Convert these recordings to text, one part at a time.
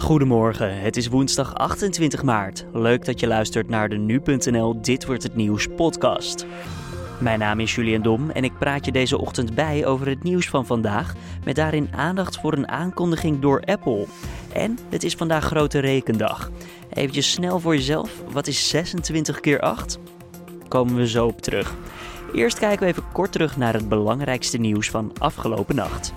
Goedemorgen, het is woensdag 28 maart. Leuk dat je luistert naar de nu.nl Dit wordt het nieuws podcast. Mijn naam is Julian Dom en ik praat je deze ochtend bij over het nieuws van vandaag met daarin aandacht voor een aankondiging door Apple. En het is vandaag grote rekendag. Even snel voor jezelf, wat is 26 keer 8? Komen we zo op terug. Eerst kijken we even kort terug naar het belangrijkste nieuws van afgelopen nacht.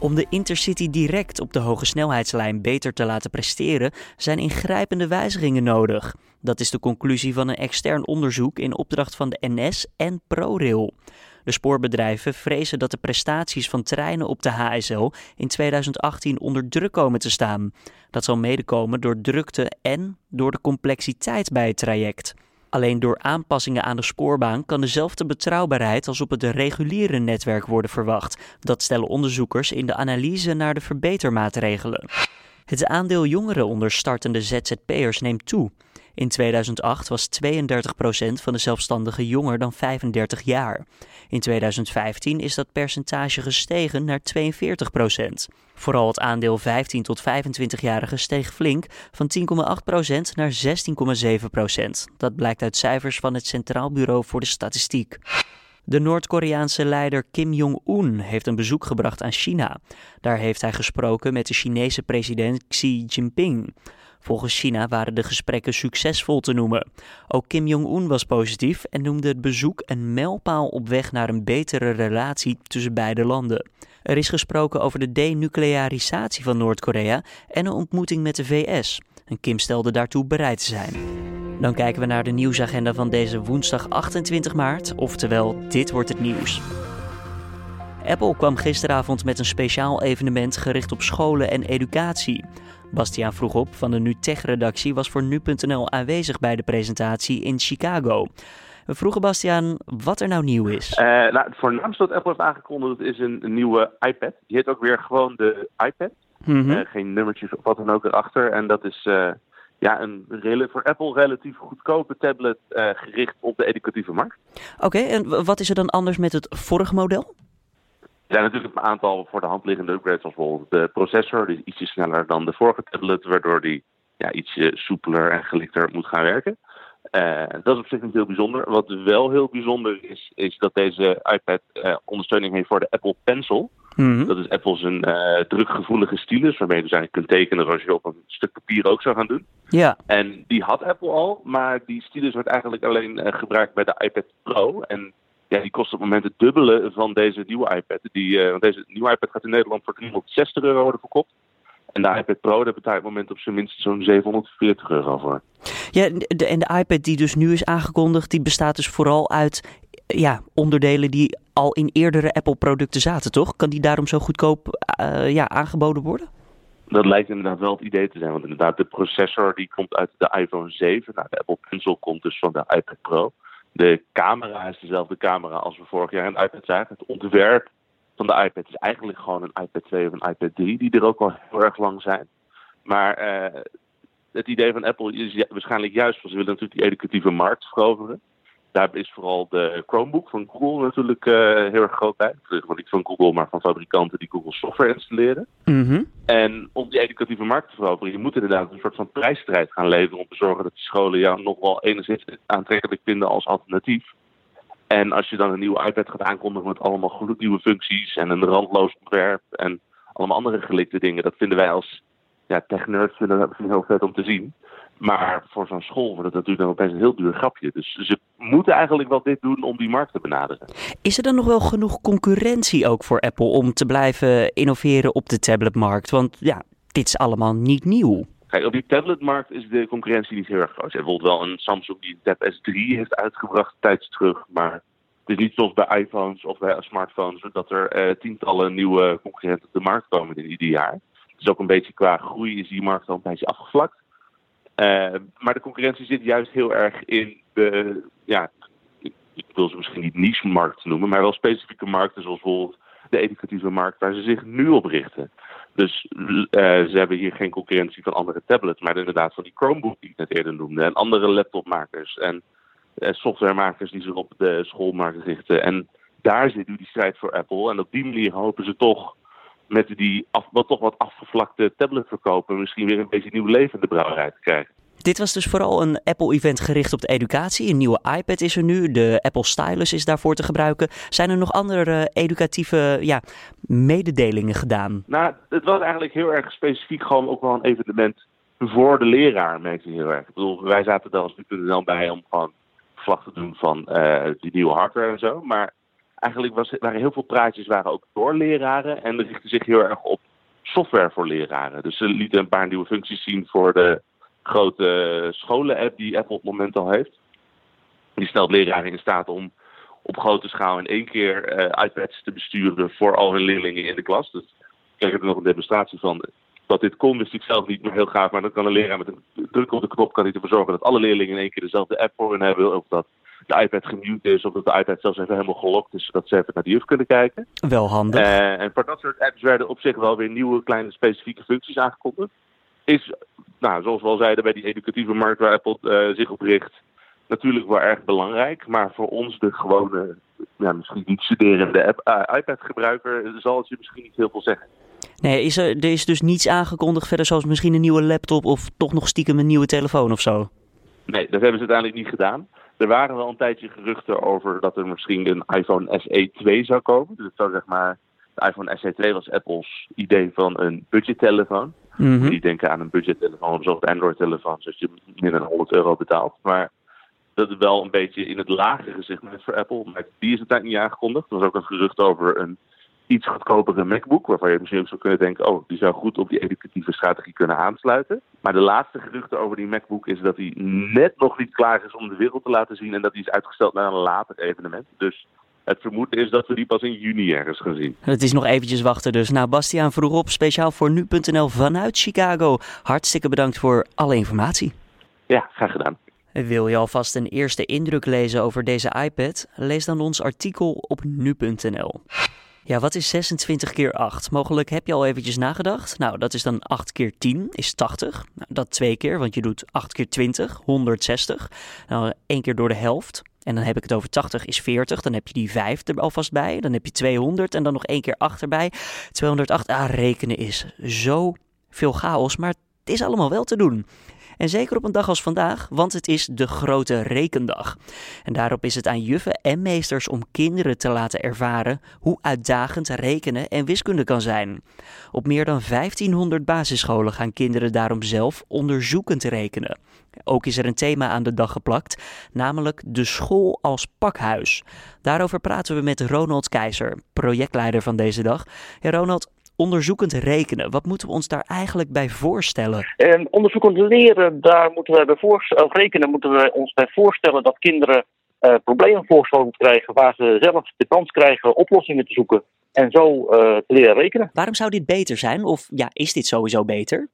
Om de Intercity direct op de hoge snelheidslijn beter te laten presteren, zijn ingrijpende wijzigingen nodig. Dat is de conclusie van een extern onderzoek in opdracht van de NS en ProRail. De spoorbedrijven vrezen dat de prestaties van treinen op de HSL in 2018 onder druk komen te staan. Dat zal medekomen door drukte en door de complexiteit bij het traject. Alleen door aanpassingen aan de spoorbaan kan dezelfde betrouwbaarheid als op het reguliere netwerk worden verwacht. Dat stellen onderzoekers in de analyse naar de verbetermaatregelen. Het aandeel jongeren onder startende ZZP'ers neemt toe. In 2008 was 32% van de zelfstandigen jonger dan 35 jaar. In 2015 is dat percentage gestegen naar 42%. Vooral het aandeel 15 tot 25-jarigen steeg flink van 10,8% naar 16,7%. Dat blijkt uit cijfers van het Centraal Bureau voor de Statistiek. De Noord-Koreaanse leider Kim Jong-un heeft een bezoek gebracht aan China. Daar heeft hij gesproken met de Chinese president Xi Jinping. Volgens China waren de gesprekken succesvol te noemen. Ook Kim Jong-un was positief en noemde het bezoek een mijlpaal op weg naar een betere relatie tussen beide landen. Er is gesproken over de denuclearisatie van Noord-Korea en een ontmoeting met de VS. En Kim stelde daartoe bereid te zijn. Dan kijken we naar de nieuwsagenda van deze woensdag 28 maart, oftewel dit wordt het nieuws. Apple kwam gisteravond met een speciaal evenement gericht op scholen en educatie. Bastiaan vroeg op van de NuTech-redactie was voor nu.nl aanwezig bij de presentatie in Chicago. We vroegen Bastiaan wat er nou nieuw is. Uh, nou, het voornaamste wat Apple heeft aangekondigd is een, nieuwe iPad. Die heet ook weer gewoon de iPad. Mm geen nummertjes of wat dan ook erachter. En dat is uh, ja, een voor Apple relatief goedkope tablet gericht op de educatieve markt. Oké, en wat is er dan anders met het vorige model? Er zijn natuurlijk een aantal voor de hand liggende upgrades, zoals bijvoorbeeld de processor, die is ietsje sneller dan de vorige tablet, waardoor die ja, ietsje soepeler en gelikter moet gaan werken. Uh, dat is op zich niet heel bijzonder. Wat wel heel bijzonder is, is dat deze iPad uh, ondersteuning heeft voor de Apple Pencil. Mm Dat is Apple's een uh, drukgevoelige stylus, waarmee je dus eigenlijk kunt tekenen zoals je op een stuk papier ook zou gaan doen. Ja. En die had Apple al, maar die stylus wordt eigenlijk alleen gebruikt bij de iPad Pro. En ja, die kost op het moment het dubbele van deze nieuwe iPad. Die, uh, want deze nieuwe iPad gaat in Nederland voor 360 euro worden verkocht. En de iPad Pro, daar betaalt op het moment op zijn minst zo'n 740 euro voor. Ja, de, en de iPad die dus nu is aangekondigd, die bestaat dus vooral uit ja, onderdelen die al in eerdere Apple-producten zaten, toch? Kan die daarom zo goedkoop uh, ja, aangeboden worden? Dat lijkt inderdaad wel het idee te zijn. Want inderdaad, de processor die komt uit de iPhone 7. Nou, de Apple Pencil komt dus van de iPad Pro. De camera is dezelfde camera als we vorig jaar in iPad zagen. Het ontwerp van de iPad is eigenlijk gewoon een iPad 2 of een iPad 3, die er ook al heel erg lang zijn. Maar uh, het idee van Apple is waarschijnlijk juist, want ze willen natuurlijk die educatieve markt veroveren. Daar is vooral de Chromebook van Google natuurlijk uh, heel erg groot bij. Niet van Google, maar van fabrikanten die Google software installeren. Mm -hmm. En om die educatieve markt te veroveren, je moet inderdaad een soort van prijsstrijd gaan leveren om te zorgen dat die scholen jou nog wel enigszins aantrekkelijk vinden als alternatief. En als je dan een nieuwe iPad gaat aankondigen met allemaal gloednieuwe functies en een randloos ontwerp en allemaal andere gelikte dingen, dat vinden wij als ja, tech-nerds heel vet om te zien. Maar voor zo'n school wordt het natuurlijk dan opeens een heel duur grapje. Dus ze moeten eigenlijk wel dit doen om die markt te benaderen. Is er dan nog wel genoeg concurrentie ook voor Apple om te blijven innoveren op de tabletmarkt? Want ja, dit is allemaal niet nieuw. Kijk, op die tabletmarkt is de concurrentie niet heel erg groot. Je hebt bijvoorbeeld wel een Samsung die een Tab S3 heeft uitgebracht tijds terug. Maar het is niet zoals bij iPhones of bij smartphones dat er uh, tientallen nieuwe concurrenten op de markt komen in ieder jaar. Dus ook een beetje qua groei is die markt al een beetje afgevlakt. Uh, maar de concurrentie zit juist heel erg in de, ja, ik wil ze misschien niet niche-markt noemen, maar wel specifieke markten zoals bijvoorbeeld de educatieve markt waar ze zich nu op richten. Dus uh, ze hebben hier geen concurrentie van andere tablets, maar inderdaad van die Chromebook die ik net eerder noemde. En andere laptopmakers en uh, softwaremakers die zich op de schoolmarkt richten. En daar zit nu die strijd voor Apple. En op die manier hopen ze toch met die af, wat toch wat afgevlakte tabletverkoper misschien weer een beetje nieuw leven in de brouwerij te krijgen. Dit was dus vooral een Apple-event gericht op de educatie. Een nieuwe iPad is er nu, de Apple Stylus is daarvoor te gebruiken. Zijn er nog andere educatieve ja, mededelingen gedaan? Nou, het was eigenlijk heel erg specifiek gewoon ook wel een evenement voor de leraar, merkte heel erg. Ik bedoel, wij zaten er als nu.nl bij om gewoon verslag te doen van uh, die nieuwe hardware en zo. Maar eigenlijk was, waren heel veel praatjes waren ook door leraren en richtten zich heel erg op software voor leraren. Dus ze lieten een paar nieuwe functies zien voor de grote scholen-app die Apple op het moment al heeft. Die stelt leraren in staat om op grote schaal in één keer uh, iPads te besturen voor al hun leerlingen in de klas. Dus ik kreeg er nog een demonstratie van. Dat dit kon, wist ik zelf niet, maar heel gaaf. Maar dan kan een leraar met een druk op de knop kan hij ervoor zorgen dat alle leerlingen in één keer dezelfde app voor hun hebben. Of dat de iPad gemute is, of dat de iPad zelfs even helemaal gelokt is, zodat ze even naar de juf kunnen kijken. Wel handig. Uh, en voor dat soort apps werden op zich wel weer nieuwe kleine specifieke functies aangekondigd. Is, nou, zoals we al zeiden, bij die educatieve markt waar Apple uh, zich op richt, natuurlijk wel erg belangrijk. Maar voor ons, de gewone, ja, misschien niet studerende uh, iPad-gebruiker, zal het je misschien niet heel veel zeggen. Nee, is er, er is dus niets aangekondigd verder, zoals misschien een nieuwe laptop of toch nog stiekem een nieuwe telefoon of zo? Nee, dat hebben ze uiteindelijk niet gedaan. Er waren wel een tijdje geruchten over dat er misschien een iPhone SE 2 zou komen. Dus het zou zeg maar, de iPhone SE 2 was Apple's idee van een budgettelefoon. Mm -hmm. Die denken aan een budgettelefoon zoals Android-telefoon, zoals je minder dan 100 euro betaalt. Maar dat is wel een beetje in het lagere segment voor Apple. Maar die is het tijd niet aangekondigd. Er was ook een gerucht over een iets goedkopere MacBook, waarvan je misschien ook zou kunnen denken, oh, die zou goed op die educatieve strategie kunnen aansluiten. Maar de laatste geruchten over die MacBook is dat hij net nog niet klaar is om de wereld te laten zien en dat hij is uitgesteld naar een later evenement. Dus het vermoeden is dat we die pas in juni ergens gaan zien. Het is nog eventjes wachten dus. Nou, Bastiaan vroeg op, speciaal voor nu.nl vanuit Chicago. Hartstikke bedankt voor alle informatie. Ja, graag gedaan. Wil je alvast een eerste indruk lezen over deze iPad? Lees dan ons artikel op nu.nl. Ja, wat is 26 keer 8? Mogelijk heb je al eventjes nagedacht. Nou, dat is dan 8 keer 10 is 80. Nou, dat twee keer, want je doet 8 keer 20, 160. Nou, één keer door de helft. En dan heb ik het over 80 is 40. Dan heb je die 5 er alvast bij. Dan heb je 200 en dan nog één keer 8 erbij. 208. Ah, rekenen is zo veel chaos, maar het is allemaal wel te doen. En zeker op een dag als vandaag, want het is de grote rekendag. En daarop is het aan juffen en meesters om kinderen te laten ervaren hoe uitdagend rekenen en wiskunde kan zijn. Op meer dan 1500 basisscholen gaan kinderen daarom zelf onderzoekend rekenen. Ook is er een thema aan de dag geplakt, namelijk de school als pakhuis. Daarover praten we met Ronald Keizer, projectleider van deze dag. Ronald, onderzoekend rekenen. Wat moeten we ons daar eigenlijk bij voorstellen? En onderzoekend leren, daar moeten we bij voorstellen, of rekenen moeten we ons bij voorstellen dat kinderen uh, problemen voorgesteld krijgen waar ze zelf de kans krijgen oplossingen te zoeken en zo uh, te leren rekenen. Waarom zou dit beter zijn? Of ja, is dit sowieso beter?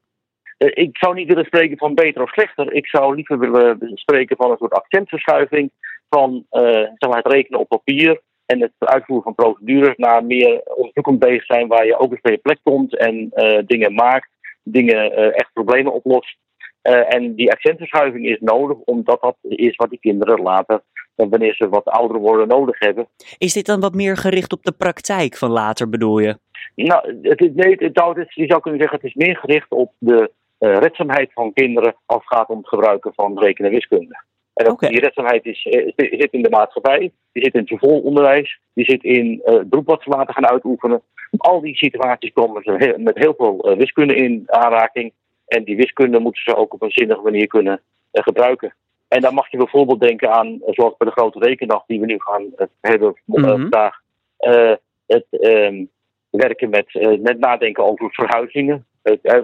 Uh, ik zou niet willen spreken van beter of slechter. Ik zou liever willen spreken van een soort accentverschuiving van zeg maar het rekenen op papier en het uitvoeren van procedures naar meer onderzoekend bezig zijn waar je ook eens bij je plek komt en uh, dingen maakt, dingen uh, echt problemen oplost. Uh, en die accentverschuiving is nodig, omdat dat is wat die kinderen later, wanneer ze wat ouder worden, nodig hebben. Is dit dan wat meer gericht op de praktijk van later, bedoel je? Nou, het is, nee, het, het, je zou kunnen zeggen, het is meer gericht op de redzaamheid van kinderen als het gaat om het gebruiken van rekenen en wiskunde. En okay. die redzaamheid is, zit in de maatschappij, die zit in het vervolgonderwijs, die zit in uh, het beroep wat ze laten gaan uitoefenen. Al die situaties komen ze met heel veel uh, wiskunde in aanraking. En die wiskunde moeten ze ook op een zinnige manier kunnen uh, gebruiken. En dan mag je bijvoorbeeld denken aan, zoals bij de grote rekendag die we nu gaan hebben vandaag, mm -hmm. het um, werken met, met nadenken over verhuizingen.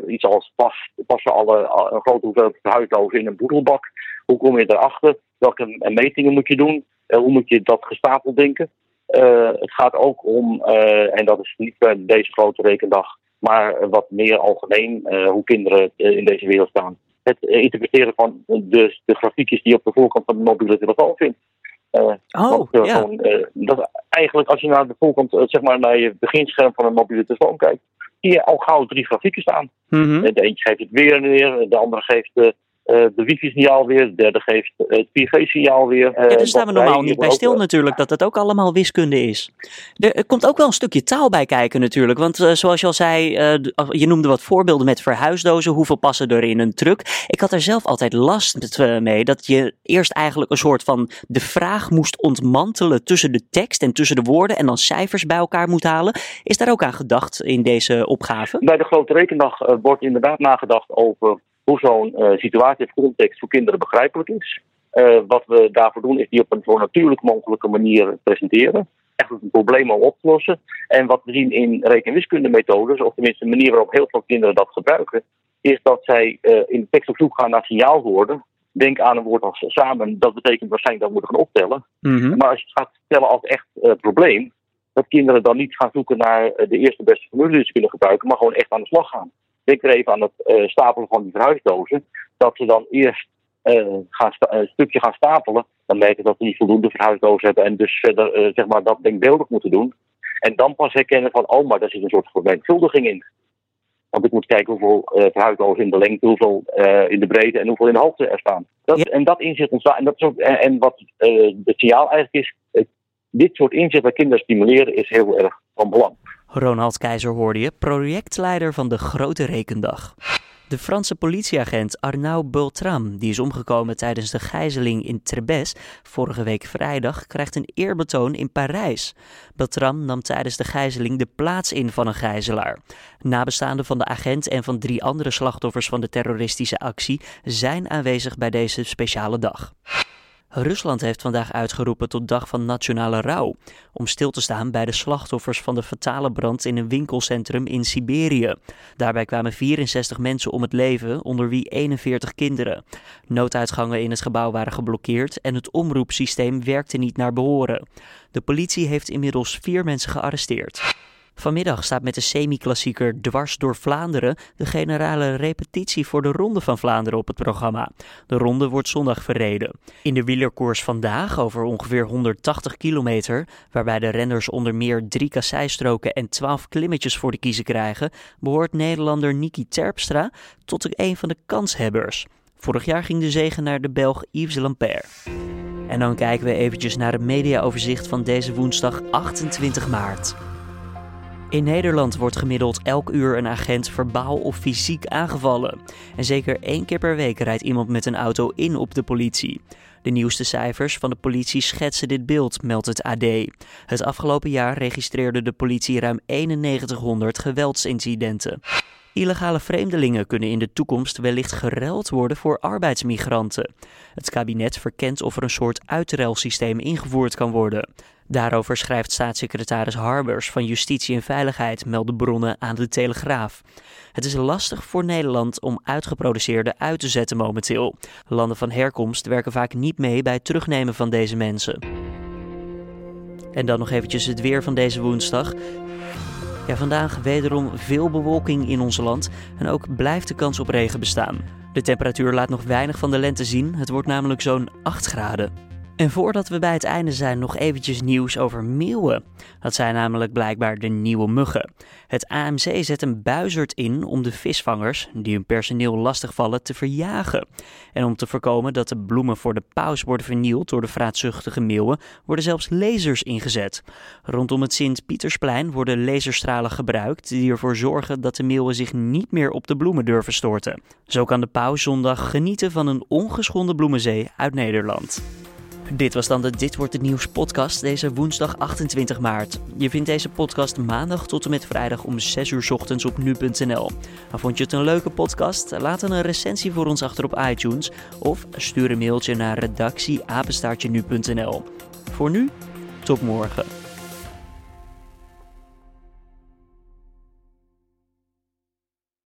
iets als pas, passen alle een grote hoeveelheid verhuisdozen in een boedelbak. Hoe kom je erachter? Welke metingen moet je doen? Hoe moet je dat gestapeld denken? Uh, het gaat ook om, uh, en dat is niet bij deze grote rekendag, maar wat meer algemeen hoe kinderen in deze wereld staan. Het interpreteren van de, de grafiekjes die je op de voorkant van de mobiele telefoon vindt. oh, want, ja. Gewoon, dat, eigenlijk als je naar de voorkant, zeg maar naar je beginscherm van een mobiele telefoon kijkt, zie je al gauw drie grafieken staan. Mm -hmm. De eentje geeft het weer neer, de andere geeft de wifi-signaal weer, de derde geeft het 4G-signaal weer. ja, daar staan we normaal niet bij stil natuurlijk, dat het ook allemaal wiskunde is. Er komt ook wel een stukje taal bij kijken natuurlijk, want zoals je al zei, je noemde wat voorbeelden met verhuisdozen, hoeveel passen er in een truck. Ik had er zelf altijd last mee, dat je eerst eigenlijk een soort van de vraag moest ontmantelen tussen de tekst en tussen de woorden en dan cijfers bij elkaar moet halen. Is daar ook aan gedacht in deze opgave? Bij de grote rekendag wordt inderdaad nagedacht over hoe zo'n uh, situatie of context voor kinderen begrijpelijk is. Uh, wat we daarvoor doen is die op een zo natuurlijk mogelijke manier presenteren. Echt een probleem al oplossen. En wat we zien in rekenwiskundemethodes, of tenminste de manier waarop heel veel kinderen dat gebruiken, is dat zij uh, in de tekst op zoek gaan naar signaalwoorden. Denk aan een woord als samen, dat betekent waarschijnlijk dat we moeten gaan optellen. Mm -hmm. Maar als je het gaat stellen als echt probleem, dat kinderen dan niet gaan zoeken naar de eerste beste formule die ze kunnen gebruiken, maar gewoon echt aan de slag gaan denk er even aan het uh, stapelen van die verhuisdozen. Dat ze dan eerst gaan een stukje gaan stapelen. Dan merken dat ze niet voldoende verhuisdozen hebben. En dus verder uh, zeg maar dat denkbeeldig moeten doen. En dan pas herkennen van, oh, maar daar zit een soort vermenigvuldiging in. Want ik moet kijken hoeveel uh, verhuisdozen in de lengte, hoeveel in de breedte en hoeveel in de hoogte er staan. Dat, ja. En dat inzicht ontstaan. En, dat is ook, en, en wat het signaal eigenlijk is, dit soort inzicht bij kinderen stimuleren is heel erg van belang. Ronald Keizer hoorde je, projectleider van de Grote Rekendag. De Franse politieagent Arnaud Beltram, die is omgekomen tijdens de gijzeling in Trebes vorige week vrijdag, krijgt een eerbetoon in Parijs. Beltram nam tijdens de gijzeling de plaats in van een gijzelaar. Nabestaanden van de agent en van drie andere slachtoffers van de terroristische actie zijn aanwezig bij deze speciale dag. Rusland heeft vandaag uitgeroepen tot dag van nationale rouw, om stil te staan bij de slachtoffers van de fatale brand in een winkelcentrum in Siberië. Daarbij kwamen 64 mensen om het leven, onder wie 41 kinderen. Nooduitgangen in het gebouw waren geblokkeerd en het omroepsysteem werkte niet naar behoren. De politie heeft inmiddels vier mensen gearresteerd. Vanmiddag staat met de semi-klassieker Dwars door Vlaanderen de generale repetitie voor de Ronde van Vlaanderen op het programma. De ronde wordt zondag verreden. In de wielerkoers vandaag, over ongeveer 180 kilometer, waarbij de renners onder meer drie kasseistroken en 12 klimmetjes voor de kiezen krijgen, behoort Nederlander Niki Terpstra tot een van de kanshebbers. Vorig jaar ging de zegen naar de Belg Yves Lampaert. En dan kijken we eventjes naar het mediaoverzicht van deze woensdag 28 maart. In Nederland wordt gemiddeld elk uur een agent verbaal of fysiek aangevallen. En zeker één keer per week rijdt iemand met een auto in op de politie. De nieuwste cijfers van de politie schetsen dit beeld, meldt het AD. Het afgelopen jaar registreerde de politie ruim 9100 geweldsincidenten. Illegale vreemdelingen kunnen in de toekomst wellicht geruild worden voor arbeidsmigranten. Het kabinet verkent of er een soort uitruilsysteem ingevoerd kan worden. Daarover schrijft staatssecretaris Harbers van Justitie en Veiligheid, melden bronnen aan de Telegraaf. Het is lastig voor Nederland om uitgeproduceerden uit te zetten momenteel. Landen van herkomst werken vaak niet mee bij het terugnemen van deze mensen. En dan nog eventjes het weer van deze woensdag. Ja, vandaag wederom veel bewolking in ons land en ook blijft de kans op regen bestaan. De temperatuur laat nog weinig van de lente zien, het wordt namelijk zo'n 8 graden. En voordat we bij het einde zijn, nog eventjes nieuws over meeuwen. Dat zijn namelijk blijkbaar de nieuwe muggen. Het AMC zet een buizerd in om de visvangers, die hun personeel lastigvallen, te verjagen. En om te voorkomen dat de bloemen voor de paus worden vernield door de vraatzuchtige meeuwen, worden zelfs lasers ingezet. Rondom het Sint-Pietersplein worden laserstralen gebruikt die ervoor zorgen dat de meeuwen zich niet meer op de bloemen durven storten. Zo kan de paus zondag genieten van een ongeschonden bloemenzee uit Nederland. Dit was dan de Dit wordt het nieuws podcast deze woensdag 28 maart. Je vindt deze podcast maandag tot en met vrijdag om 6 uur ochtends op nu.nl. Vond je het een leuke podcast? Laat een recensie voor ons achter op iTunes of stuur een mailtje naar redactieapenstaartje nu.nl. Voor nu, tot morgen.